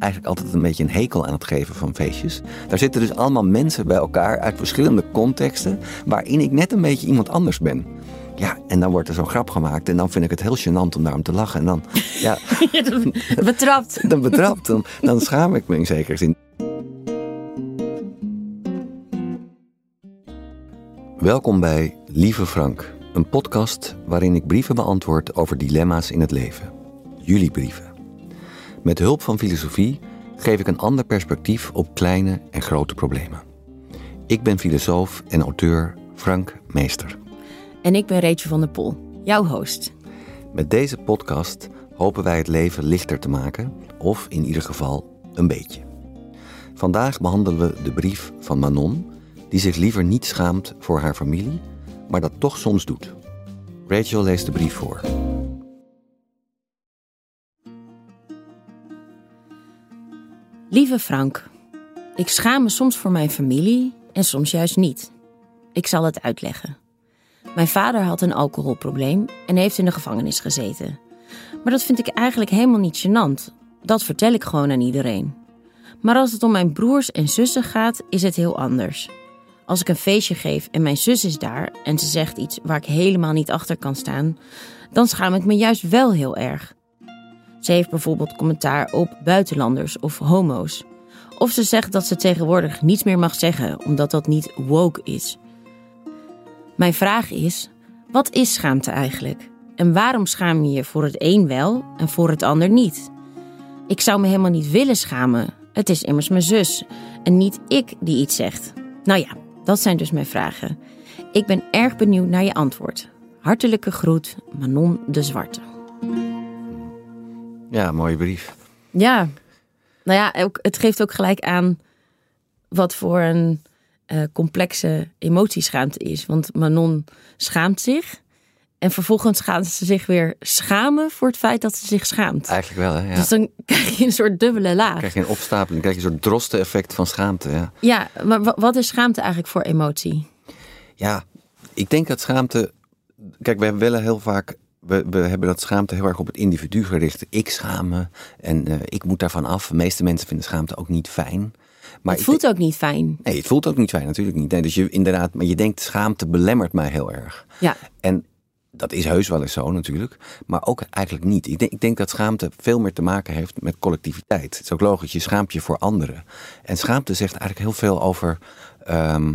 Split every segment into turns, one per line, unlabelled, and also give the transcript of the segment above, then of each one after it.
eigenlijk altijd een beetje een hekel aan het geven van feestjes. Daar zitten dus allemaal mensen bij elkaar uit verschillende contexten, waarin ik net een beetje iemand anders ben. Ja, en dan wordt er zo'n grap gemaakt en dan vind ik het heel gênant om daarom te lachen. En dan, ja,
Betrapt.
dan betrapt, dan, dan schaam ik me in zekere zin. Welkom bij Lieve Frank, een podcast waarin ik brieven beantwoord over dilemma's in het leven. Jullie brieven. Met hulp van filosofie geef ik een ander perspectief op kleine en grote problemen. Ik ben filosoof en auteur Frank Meester.
En ik ben Rachel van der Pol, jouw host.
Met deze podcast hopen wij het leven lichter te maken, of in ieder geval een beetje. Vandaag behandelen we de brief van Manon, die zich liever niet schaamt voor haar familie, maar dat toch soms doet. Rachel leest de brief voor.
Lieve Frank, ik schaam me soms voor mijn familie en soms juist niet. Ik zal het uitleggen. Mijn vader had een alcoholprobleem en heeft in de gevangenis gezeten. Maar dat vind ik eigenlijk helemaal niet gênant. Dat vertel ik gewoon aan iedereen. Maar als het om mijn broers en zussen gaat, is het heel anders. Als ik een feestje geef en mijn zus is daar en ze zegt iets waar ik helemaal niet achter kan staan, dan schaam ik me juist wel heel erg. Ze heeft bijvoorbeeld commentaar op buitenlanders of homo's. Of ze zegt dat ze tegenwoordig niets meer mag zeggen omdat dat niet woke is. Mijn vraag is: wat is schaamte eigenlijk? En waarom schaam je je voor het een wel en voor het ander niet? Ik zou me helemaal niet willen schamen. Het is immers mijn zus en niet ik die iets zegt. Nou ja, dat zijn dus mijn vragen. Ik ben erg benieuwd naar je antwoord. Hartelijke groet, Manon de Zwarte.
Ja, mooie brief.
Ja, nou ja, ook, het geeft ook gelijk aan wat voor een eh, complexe emotie schaamte is. Want Manon schaamt zich. En vervolgens gaat ze zich weer schamen voor het feit dat ze zich schaamt.
Eigenlijk wel, hè? Ja.
Dus dan krijg je een soort dubbele laag.
krijg je een opstapeling, krijg je een soort drosten-effect van schaamte. Ja.
Ja, maar wa- wat is schaamte eigenlijk voor emotie?
ja, ik denk dat schaamte. Kijk, we willen heel vaak. We, we hebben dat schaamte heel erg op het individu gericht. Ik schaam me en eh, ik moet daarvan af. De meeste mensen vinden schaamte ook niet fijn. Maar
het
ik
voelt ook niet fijn.
Nee, het voelt ook niet fijn, natuurlijk niet. Nee, dus je inderdaad, maar je denkt schaamte belemmert mij heel erg.
Ja,
En dat is heus wel eens zo natuurlijk, maar ook eigenlijk niet. Ik denk, ik denk dat schaamte veel meer te maken heeft met collectiviteit. Het is ook logisch, je schaamt je voor anderen. En schaamte zegt eigenlijk heel veel over, ehm,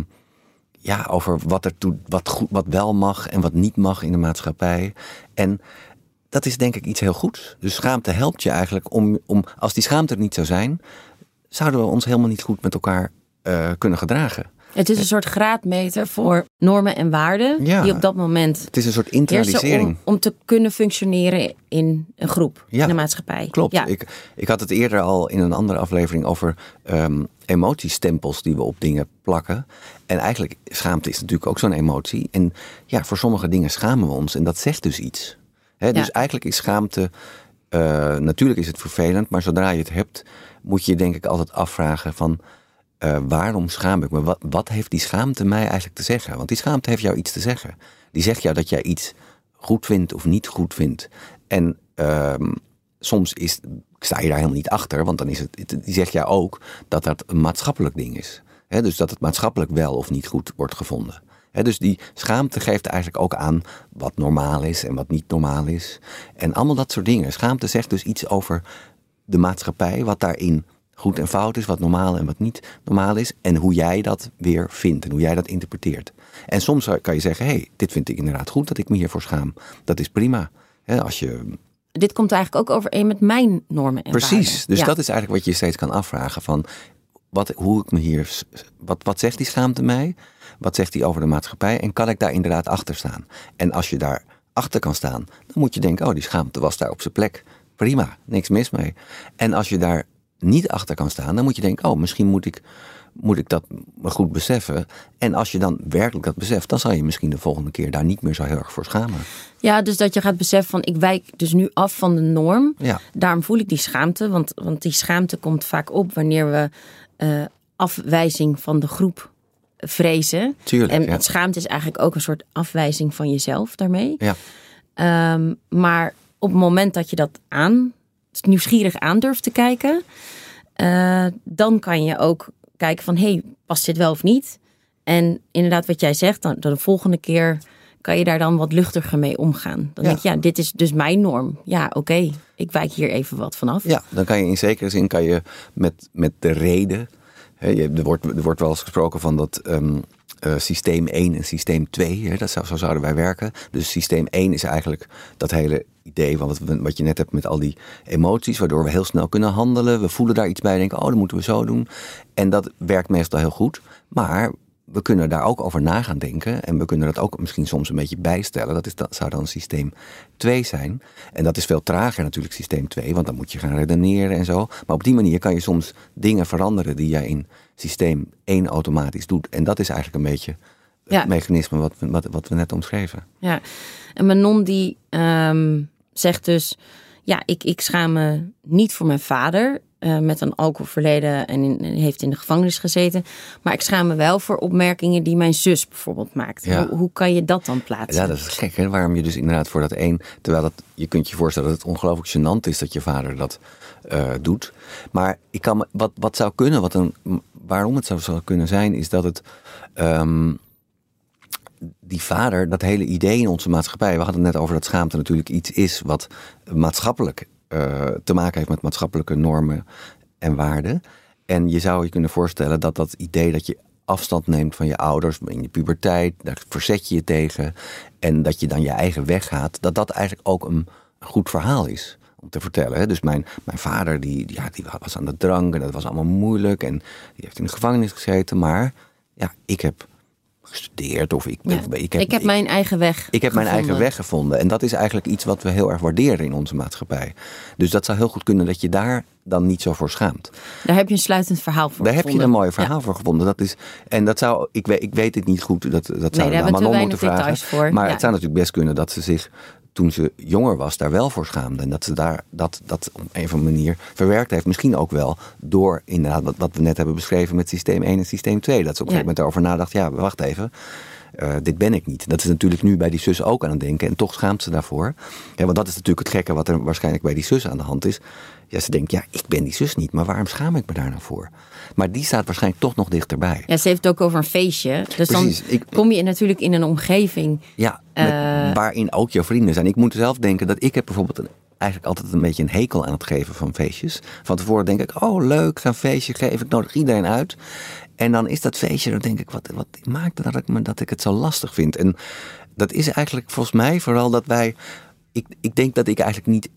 ja, over wat, er toe, wat, goed, wat wel mag en wat niet mag in de maatschappij. En dat is denk ik iets heel goeds. Dus schaamte helpt je eigenlijk om, om als die schaamte er niet zou zijn, zouden we ons helemaal niet goed met elkaar eh, kunnen gedragen.
Het is een soort graadmeter voor normen en waarden
Ja.
die op dat moment
Het is een soort internalisering.
om, om te kunnen functioneren in een groep,
Ja,
in de maatschappij.
Klopt.
Ja.
Ik, ik had het eerder al in een andere aflevering over ehm, emotiestempels die we op dingen plakken. En eigenlijk, schaamte is natuurlijk ook zo'n emotie. En ja, voor sommige dingen schamen we ons. En dat zegt dus iets. Dus eigenlijk is schaamte, eh, natuurlijk is het vervelend, maar zodra je het hebt, moet je je denk ik altijd afvragen van... eh, waarom schaam ik me? Wat, wat heeft die schaamte mij eigenlijk te zeggen? Want die schaamte heeft jou iets te zeggen. Die zegt jou dat jij iets goed vindt of niet goed vindt. En ehm, soms is, sta je daar helemaal niet achter, want dan is het, die zegt jou ook dat dat een maatschappelijk ding is. Dus dat het maatschappelijk wel of niet goed wordt gevonden. Dus die schaamte geeft eigenlijk ook aan wat normaal is en wat niet normaal is. En allemaal dat soort dingen. Schaamte zegt dus iets over de maatschappij, wat daarin goed en fout is, wat normaal en wat niet normaal is. En hoe jij dat weer vindt en hoe jij dat interpreteert. En soms kan je zeggen, hé, hey, dit vind ik inderdaad goed dat ik me hiervoor schaam. Dat is prima. Als je
Dit komt eigenlijk ook overeen met mijn normen en
Precies.
waarden.
Dus
Ja.
dat is eigenlijk wat je steeds kan afvragen. Van wat, hoe ik me hier. Wat, wat zegt die schaamte mij? Wat zegt die over de maatschappij? En kan ik daar inderdaad achter staan? En als je daar achter kan staan, dan moet je denken: oh, die schaamte was daar op zijn plek. Prima, niks mis mee. En als je daar niet achter kan staan, dan moet je denken, oh, misschien moet ik, moet ik dat goed beseffen. En als je dan werkelijk dat beseft, dan zal je misschien de volgende keer daar niet meer zo heel erg voor schamen.
Ja, dus dat je gaat beseffen van ik wijk dus nu af van de norm.
Ja.
Daarom voel ik die schaamte, want, want die schaamte komt vaak op wanneer we eh, afwijzing van de groep vrezen.
Tuurlijk,
en
ja.
schaamte is eigenlijk ook een soort afwijzing van jezelf daarmee.
Ja.
Ehm, maar op het moment dat je dat aan, nieuwsgierig aan durft te kijken, eh, dan kan je ook kijken van, hey, past dit wel of niet? En inderdaad, wat jij zegt, dan, dan de volgende keer kan je daar dan wat luchtiger mee omgaan. Dan
Ja.
denk je, ja, dit is dus mijn norm. Ja, oké, ik wijk hier even wat vanaf.
Ja, dan kan je in zekere zin kan je met, met de reden. Hè, je, er, wordt, er wordt wel eens gesproken van dat ehm, eh, systeem 1 en systeem 2. Hè, dat zou, zo zouden wij werken. Dus systeem 1 is eigenlijk dat hele idee van wat, wat je net hebt met al die emoties, waardoor we heel snel kunnen handelen. We voelen daar iets bij en denken, oh, dat moeten we zo doen. En dat werkt meestal heel goed. Maar we kunnen daar ook over na gaan denken. En we kunnen dat ook misschien soms een beetje bijstellen. Dat, is, dat zou dan systeem 2 zijn. En dat is veel trager natuurlijk, systeem 2. Want dan moet je gaan redeneren en zo. Maar op die manier kan je soms dingen veranderen die jij in systeem 1 automatisch doet. En dat is eigenlijk een beetje het
Ja.
mechanisme wat, we- wat, wat we net omschreven.
Ja, en Manon die ehm, zegt dus... Ja, ik, ik schaam me niet voor mijn vader eh, met een alcoholverleden en in, heeft in de gevangenis gezeten. Maar ik schaam me wel voor opmerkingen die mijn zus bijvoorbeeld maakt.
Ja.
Hoe, hoe kan je dat dan plaatsen?
Ja, dat is gek hè, waarom je dus inderdaad voor dat één... Terwijl dat, je kunt je voorstellen dat het ongelooflijk gênant is dat je vader dat eh, doet. Maar ik kan me, wat, wat zou kunnen, wat een, waarom het zou, zou kunnen zijn, is dat het... ehm, die vader, dat hele idee in onze maatschappij... We hadden het net over dat schaamte natuurlijk iets is wat maatschappelijk eh, te maken heeft met maatschappelijke normen en waarden. En je zou je kunnen voorstellen dat dat idee dat je afstand neemt van je ouders in je puberteit, daar verzet je je tegen en dat je dan je eigen weg gaat, dat dat eigenlijk ook een, goed verhaal is om te vertellen. Dus mijn, mijn vader die, ja, die was aan de drank en dat was allemaal moeilijk en die heeft in de gevangenis gezeten, maar ja, ik heb gestudeerd of ik,
Ja.
ik heb,
ik heb mijn eigen weg
ik heb mijn eigen
gevonden.
weg gevonden. En dat is eigenlijk iets wat we heel erg waarderen in onze maatschappij. Dus dat zou heel goed kunnen dat je daar dan niet zo voor schaamt.
Daar heb je een sluitend verhaal voor
Daar heb je
gevonden.
een mooi verhaal voor gevonden. Dat is, en dat zou, ik weet, ik weet het niet goed, dat, dat zou
daar
we Manon moeten vragen.
voor.
Maar
Ja.
het zou natuurlijk best kunnen dat ze zich, toen ze jonger was, daar wel voor schaamde. En dat ze daar dat, dat op een of andere manier verwerkt heeft. Misschien ook wel door inderdaad wat, wat we net hebben beschreven met systeem 1 en systeem 2. Dat ze op een
Ja.
gegeven moment erover nadacht, ja, wacht even. Eh, dit ben ik niet. Dat is natuurlijk nu bij die zus ook aan het denken. En toch schaamt ze daarvoor. Ja, want dat is natuurlijk het gekke wat er waarschijnlijk bij die zus aan de hand is. Ja, ze denkt, ja, ik ben die zus niet. Maar waarom schaam ik me daar nou voor? Maar die staat waarschijnlijk toch nog dichterbij.
Ja, ze heeft het ook over een feestje. Dus
Precies.
dan
Ik-
kom je natuurlijk in een omgeving.
Ja, met-
Eh.
waarin ook jouw vrienden zijn. Ik moet zelf denken dat ik heb bijvoorbeeld een, eigenlijk altijd een beetje een hekel aan het geven van feestjes. Van tevoren denk ik, oh leuk, een feestje geven, ik nodig iedereen uit. En dan is dat feestje, dan denk ik, wat, wat maakt dat ik, me, dat ik het zo lastig vind? En dat is eigenlijk volgens mij vooral dat wij, ik, ik denk dat ik eigenlijk niet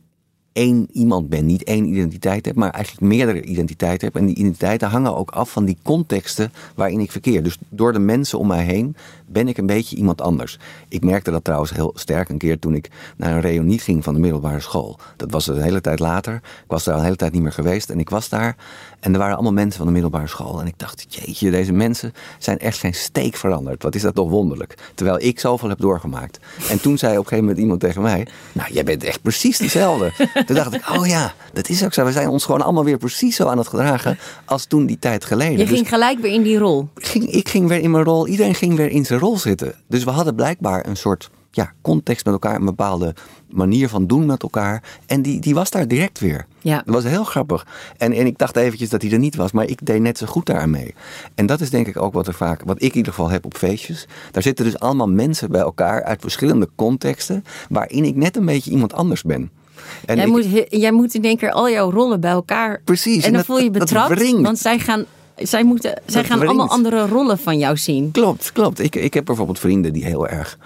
één iemand ben, niet één identiteit heb, maar eigenlijk meerdere identiteiten heb. En die identiteiten hangen ook af van die contexten waarin ik verkeer. Dus door de mensen om mij heen ben ik een beetje iemand anders. Ik merkte dat trouwens heel sterk een keer toen ik naar een reunie ging van de middelbare school. Dat was een hele tijd later. Ik was daar een hele tijd niet meer geweest en ik was daar. En er waren allemaal mensen van de middelbare school. En ik dacht, jeetje, deze mensen zijn echt geen steek veranderd. Wat is dat toch wonderlijk. Terwijl ik zoveel heb doorgemaakt. En toen zei op een gegeven moment iemand tegen mij... Nou, jij bent echt precies dezelfde. toen dacht ik, oh ja, dat is ook zo. We zijn ons gewoon allemaal weer precies zo aan het gedragen... als toen die tijd geleden.
Je
Dus
ging gelijk weer in die rol.
ging, ik ging weer in mijn rol, iedereen ging weer in zijn rol zitten. Dus we hadden blijkbaar een soort ja, context met elkaar, een bepaalde manier van doen met elkaar. En die, die was daar direct weer.
Ja.
Dat was heel grappig. En, en ik dacht eventjes dat hij er niet was, maar ik deed net zo goed daaraan mee. En dat is denk ik ook wat er vaak, wat ik in ieder geval heb op feestjes. Daar zitten dus allemaal mensen bij elkaar uit verschillende contexten, waarin ik net een beetje iemand anders ben. En
Jij,
ik-
moet, jij moet in één keer al jouw rollen bij elkaar.
Precies,
En
en
dan
dat-
voel je betrapt. Want zij gaan, zij moeten, zij gaan allemaal andere rollen van jou zien.
Klopt, klopt. Ik, ik heb bijvoorbeeld vrienden die heel erg.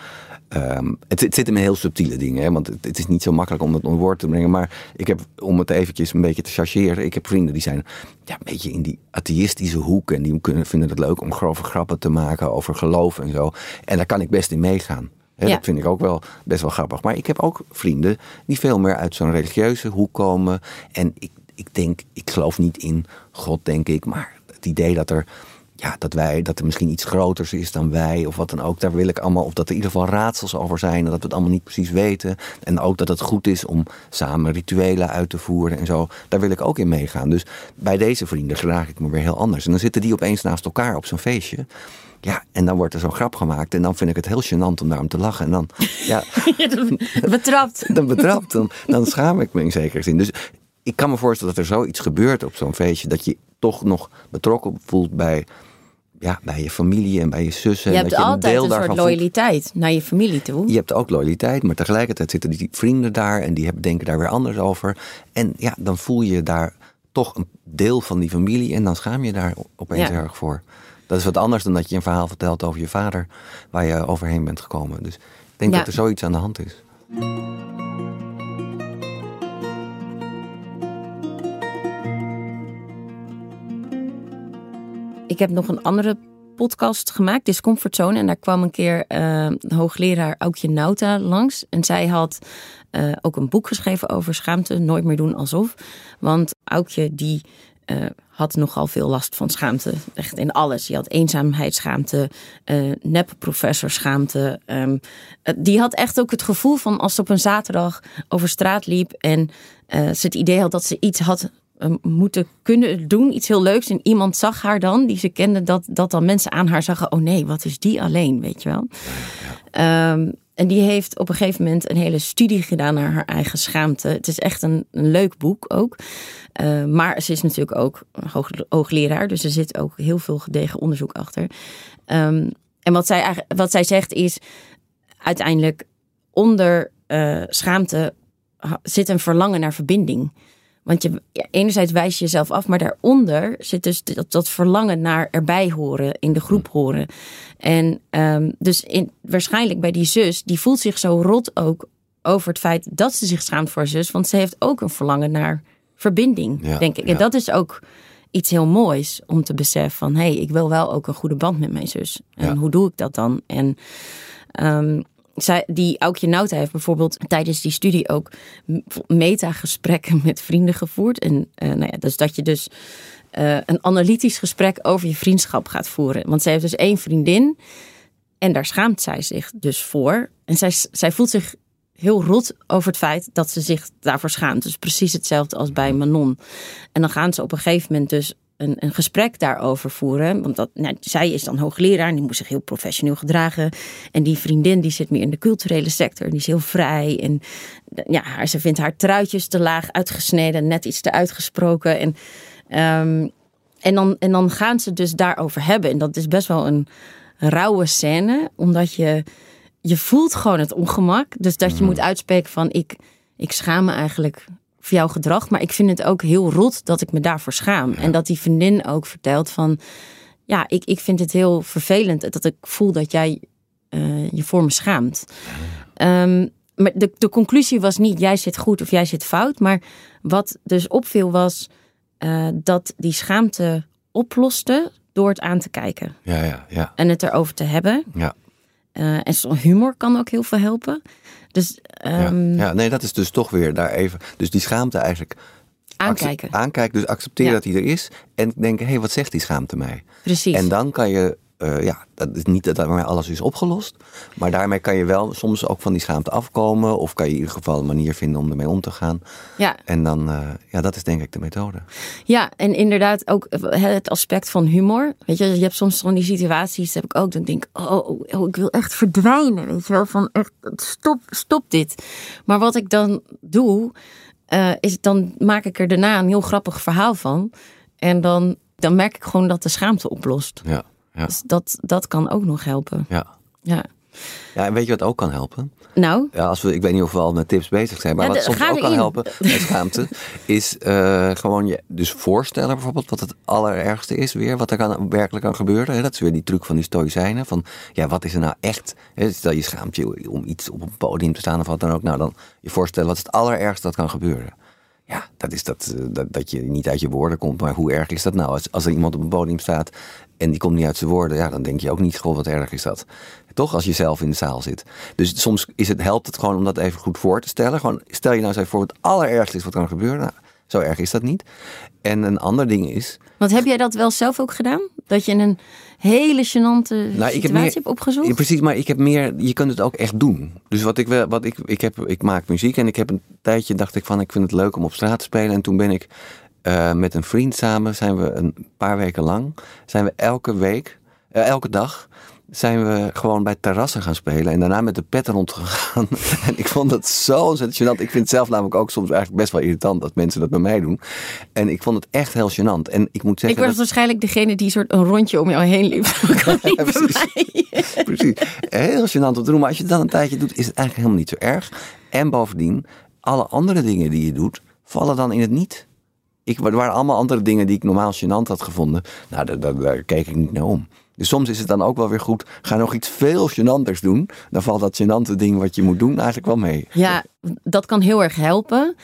Ehm, het, het zit in heel subtiele dingen, hè, want het, het is niet zo makkelijk om het onder woord te brengen. Maar ik heb, om het eventjes een beetje te chargeren, ik heb vrienden die zijn ja, een beetje in die atheïstische hoek. En die kunnen, vinden het leuk om grove grappen te maken over geloof en zo. En daar kan ik best in meegaan. Hè,
Ja.
Dat vind ik ook wel best wel grappig. Maar ik heb ook vrienden die veel meer uit zo'n religieuze hoek komen. En ik, ik denk, ik geloof niet in God, denk ik. Maar het idee dat er ja, dat, wij, dat er misschien iets groters is dan wij of wat dan ook. Daar wil ik allemaal, of dat er in ieder geval raadsels over zijn. En dat we het allemaal niet precies weten. En ook dat het goed is om samen rituelen uit te voeren en zo. Daar wil ik ook in meegaan. Dus bij deze vrienden gedraag ik me weer heel anders. En dan zitten die opeens naast elkaar op zo'n feestje. Ja, en dan wordt er zo'n grap gemaakt. En dan vind ik het heel gênant om daarom te lachen. En dan, ja.
betrapt.
dan betrapt. Dan, dan schaam ik me in zekere zin. Dus ik kan me voorstellen dat er zoiets gebeurt op zo'n feestje. Dat je toch nog betrokken voelt bij ja, bij je familie en bij je zussen.
Je hebt
dat je
altijd een, een soort loyaliteit naar je familie toe.
Je hebt ook loyaliteit, maar tegelijkertijd zitten die vrienden daar en die denken daar weer anders over. En ja, dan voel je daar toch een deel van die familie en dan schaam je daar opeens ja. erg voor. Dat is wat anders dan dat je een verhaal vertelt over je vader waar je overheen bent gekomen. Dus ik denk dat er zoiets aan de hand is.
Ik heb nog een andere podcast gemaakt, Discomfortzone. En daar kwam een keer uh, hoogleraar Aukje Nauta langs. En zij had uh, ook een boek geschreven over schaamte. Nooit meer doen alsof. Want Aukje die uh, had nogal veel last van schaamte. Echt in alles. Die had eenzaamheidsschaamte, uh, nep-professorschaamte. Um, die had echt ook het gevoel van als ze op een zaterdag over straat liep... en ze het idee had dat ze iets had moeten kunnen doen, iets heel leuks. En iemand zag haar dan, die ze kende, dat, dat dan mensen aan haar zagen: oh nee, wat is die alleen, weet je wel. Um, en die heeft op een gegeven moment een hele studie gedaan naar haar eigen schaamte. Het is echt een, een leuk boek ook. Uh, maar ze is natuurlijk ook hoog, hoogleraar, dus er zit ook heel veel gedegen onderzoek achter. Um, en wat zij, wat zij zegt is: uiteindelijk onder uh, schaamte zit een verlangen naar verbinding. Want je, enerzijds wijs je jezelf af, maar daaronder zit dus dat, dat verlangen naar erbij horen, in de groep horen. En um, dus in, waarschijnlijk bij die zus, die voelt zich zo rot ook over het feit dat ze zich schaamt voor haar zus. Want ze heeft ook een verlangen naar verbinding, denk ik. En dat is ook iets heel moois om te beseffen van... hé, hey, ik wil wel ook een goede band met mijn zus. En hoe doe ik dat dan? En um, zij, die Aukje Nauta heeft bijvoorbeeld tijdens die studie ook metagesprekken met vrienden gevoerd. En uh, nou ja, dus dat je dus uh, een analytisch gesprek over je vriendschap gaat voeren. Want zij heeft dus één vriendin en daar schaamt zij zich dus voor. En zij, zij voelt zich heel rot over het feit dat ze zich daarvoor schaamt. Dus precies hetzelfde als bij Manon. En dan gaan ze op een gegeven moment dus een, een gesprek daarover voeren. Want dat, nou, zij is dan hoogleraar en die moet zich heel professioneel gedragen. En die vriendin die zit meer in de culturele sector. En die is heel vrij. En ja, ze vindt haar truitjes te laag uitgesneden. Net iets te uitgesproken. En, um, en, dan, en dan gaan ze dus daarover hebben. En dat is best wel een rauwe scène. Omdat je, je voelt gewoon het ongemak. Dus dat je mm. moet uitspreken van ik, ik schaam me eigenlijk voor jouw gedrag. Maar ik vind het ook heel rot dat ik me daarvoor schaam. En dat die vriendin ook vertelt van... Ja, ik, ik vind het heel vervelend dat ik voel dat jij uh, je voor me schaamt. Um, maar de, de conclusie was niet jij zit goed of jij zit fout. Maar wat dus opviel was uh, dat die schaamte oploste door het aan te kijken.
Ja, ja, ja.
En het erover te hebben.
Ja.
Uh, en humor kan ook heel veel helpen. Dus,
um, ja, nee, dat is dus toch weer daar even. Dus die schaamte eigenlijk.
Aankijken.
Aankijken, dus accepteren dat hij er is. En denken, hé, hey, wat zegt die schaamte mij?
Precies.
En dan kan je uh, ja, dat is niet dat daarmee alles is opgelost. Maar daarmee kan je wel soms ook van die schaamte afkomen. Of kan je in ieder geval een manier vinden om ermee om te gaan.
Ja.
En dan, uh, ja, dat is denk ik de methode.
Ja, en inderdaad ook het aspect van humor. Weet je, je hebt soms van die situaties, heb ik ook. Dan denk ik, oh, oh, ik wil echt verdwijnen. Weet je wel, van echt, stop, stop dit. Maar wat ik dan doe, uh, is dan maak ik er daarna een heel grappig verhaal van. En dan, dan merk ik gewoon dat de schaamte oplost.
Ja. Ja.
Dus dat, dat kan ook nog helpen.
Ja.
Ja.
Ja, en weet je wat ook kan helpen?
Nou?
Ja, als we, ik weet niet of we al met tips bezig zijn, maar wat soms ook kan helpen met schaamte, is uh, gewoon je dus voorstellen bijvoorbeeld wat het allerergste is weer, wat er kan, werkelijk kan gebeuren. Dat is weer die truc van die stoïcijnen, van ja, wat is er nou echt? Stel je schaamt je om iets op een podium te staan of wat dan ook, nou dan je voorstellen wat is het allerergste dat kan gebeuren. Ja, dat is dat, eh, dat, dat je niet uit je woorden komt. Maar hoe erg is dat nou? Als, als er iemand op een podium staat en die komt niet uit zijn woorden, ja, dan denk je ook niet, goh, wat erg is dat. Toch als je zelf in de zaal zit. Dus soms is het, helpt het gewoon om dat even goed voor te stellen. Gewoon, stel je nou eens voor, het allerergste is wat kan gebeuren. Nou, Zo erg is dat niet. En een ander ding is.
Want heb jij dat wel zelf ook gedaan? Dat je een hele gênante
Nou, heb
situatie
meer-
hebt opgezocht?
Ja, precies, maar ik heb meer. Je kunt het ook echt doen. Dus wat ik wel, wat ik, ik heb, ik maak muziek en ik heb een tijdje dacht ik van, ik vind het leuk om op straat te spelen. En toen ben ik eh, met een vriend samen, zijn we een paar weken lang, zijn we elke week, eh, elke dag. Zijn we gewoon bij terrassen gaan spelen en daarna met de pet rondgegaan. en ik vond dat zo ontzettend gênant. Ik vind het zelf namelijk ook soms eigenlijk best wel irritant dat mensen dat bij mij doen. En ik vond het echt heel gênant. En ik moet
ik
zeggen.
was
dat-
waarschijnlijk degene die soort een rondje om jou heen liep.
Precies. Heel gênant om te doen. Maar als je het dan een tijdje doet, is het eigenlijk helemaal niet zo erg. En bovendien, alle andere dingen die je doet, vallen dan in het niet. Ik, er waren allemaal andere dingen die ik normaal gênant had gevonden. Nou, daar, daar, daar keek ik niet naar om. Dus soms is het dan ook wel weer goed. Ga nog iets veel gênanters doen. Dan valt dat gênante ding wat je moet doen eigenlijk wel mee.
Ja, dat kan heel erg helpen.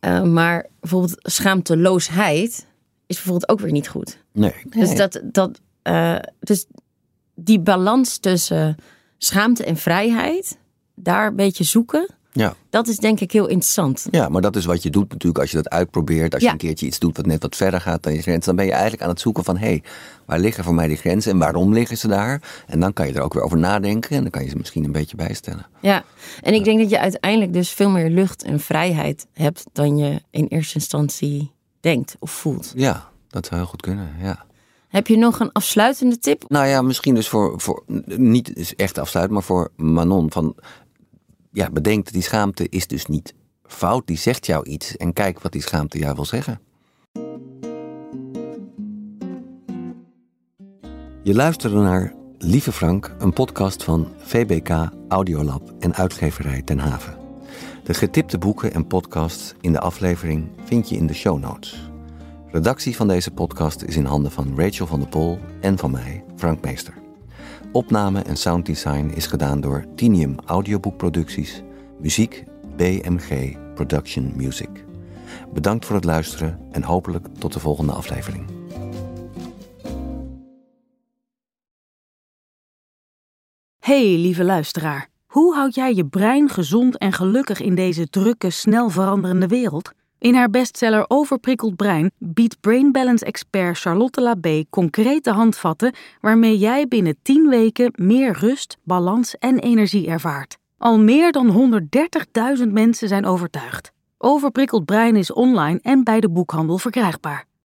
Eh, maar bijvoorbeeld schaamteloosheid is bijvoorbeeld ook weer niet goed.
Nee.
Dus,
Nee.
dat, dat, eh, dus die balans tussen schaamte en vrijheid, daar een beetje zoeken,
Ja.
dat is denk ik heel interessant.
ja, maar dat is wat je doet natuurlijk als je dat uitprobeert. Als je een keertje iets doet wat net wat verder gaat dan je grens. Dan ben je eigenlijk aan het zoeken van... hé, hey, waar liggen voor mij die grenzen en waarom liggen ze daar? En dan kan je er ook weer over nadenken. En dan kan je ze misschien een beetje bijstellen.
Ja, en ik denk dat je uiteindelijk dus veel meer lucht en vrijheid hebt dan je in eerste instantie denkt of voelt.
Ja, dat zou heel goed kunnen, ja.
Heb je nog een afsluitende tip?
Nou ja, misschien dus voor, voor niet echt afsluiten, maar voor Manon van, ja, bedenk die schaamte is dus niet fout. Die zegt jou iets en kijk wat die schaamte jou wil zeggen. Je luisterde naar Lieve Frank, een podcast van VBK Audiolab en uitgeverij Ten Haven. De getipte boeken en podcasts in de aflevering vind je in de show notes. Redactie van deze podcast is in handen van Rachel van der Pol en van mij, Frank Meester. Opname en sounddesign is gedaan door Tinium Audioboekproducties, muziek BMG Production Music. Bedankt voor het luisteren en hopelijk tot de volgende aflevering.
Hey, lieve luisteraar. Hoe houd jij je brein gezond en gelukkig in deze drukke, snel veranderende wereld? In haar bestseller Overprikkeld Brein biedt Brain Balance expert Charlotte Labé concrete handvatten waarmee jij binnen 10 weken meer rust, balans en energie ervaart. Al meer dan 130.000 mensen zijn overtuigd. Overprikkeld Brein is online en bij de boekhandel verkrijgbaar.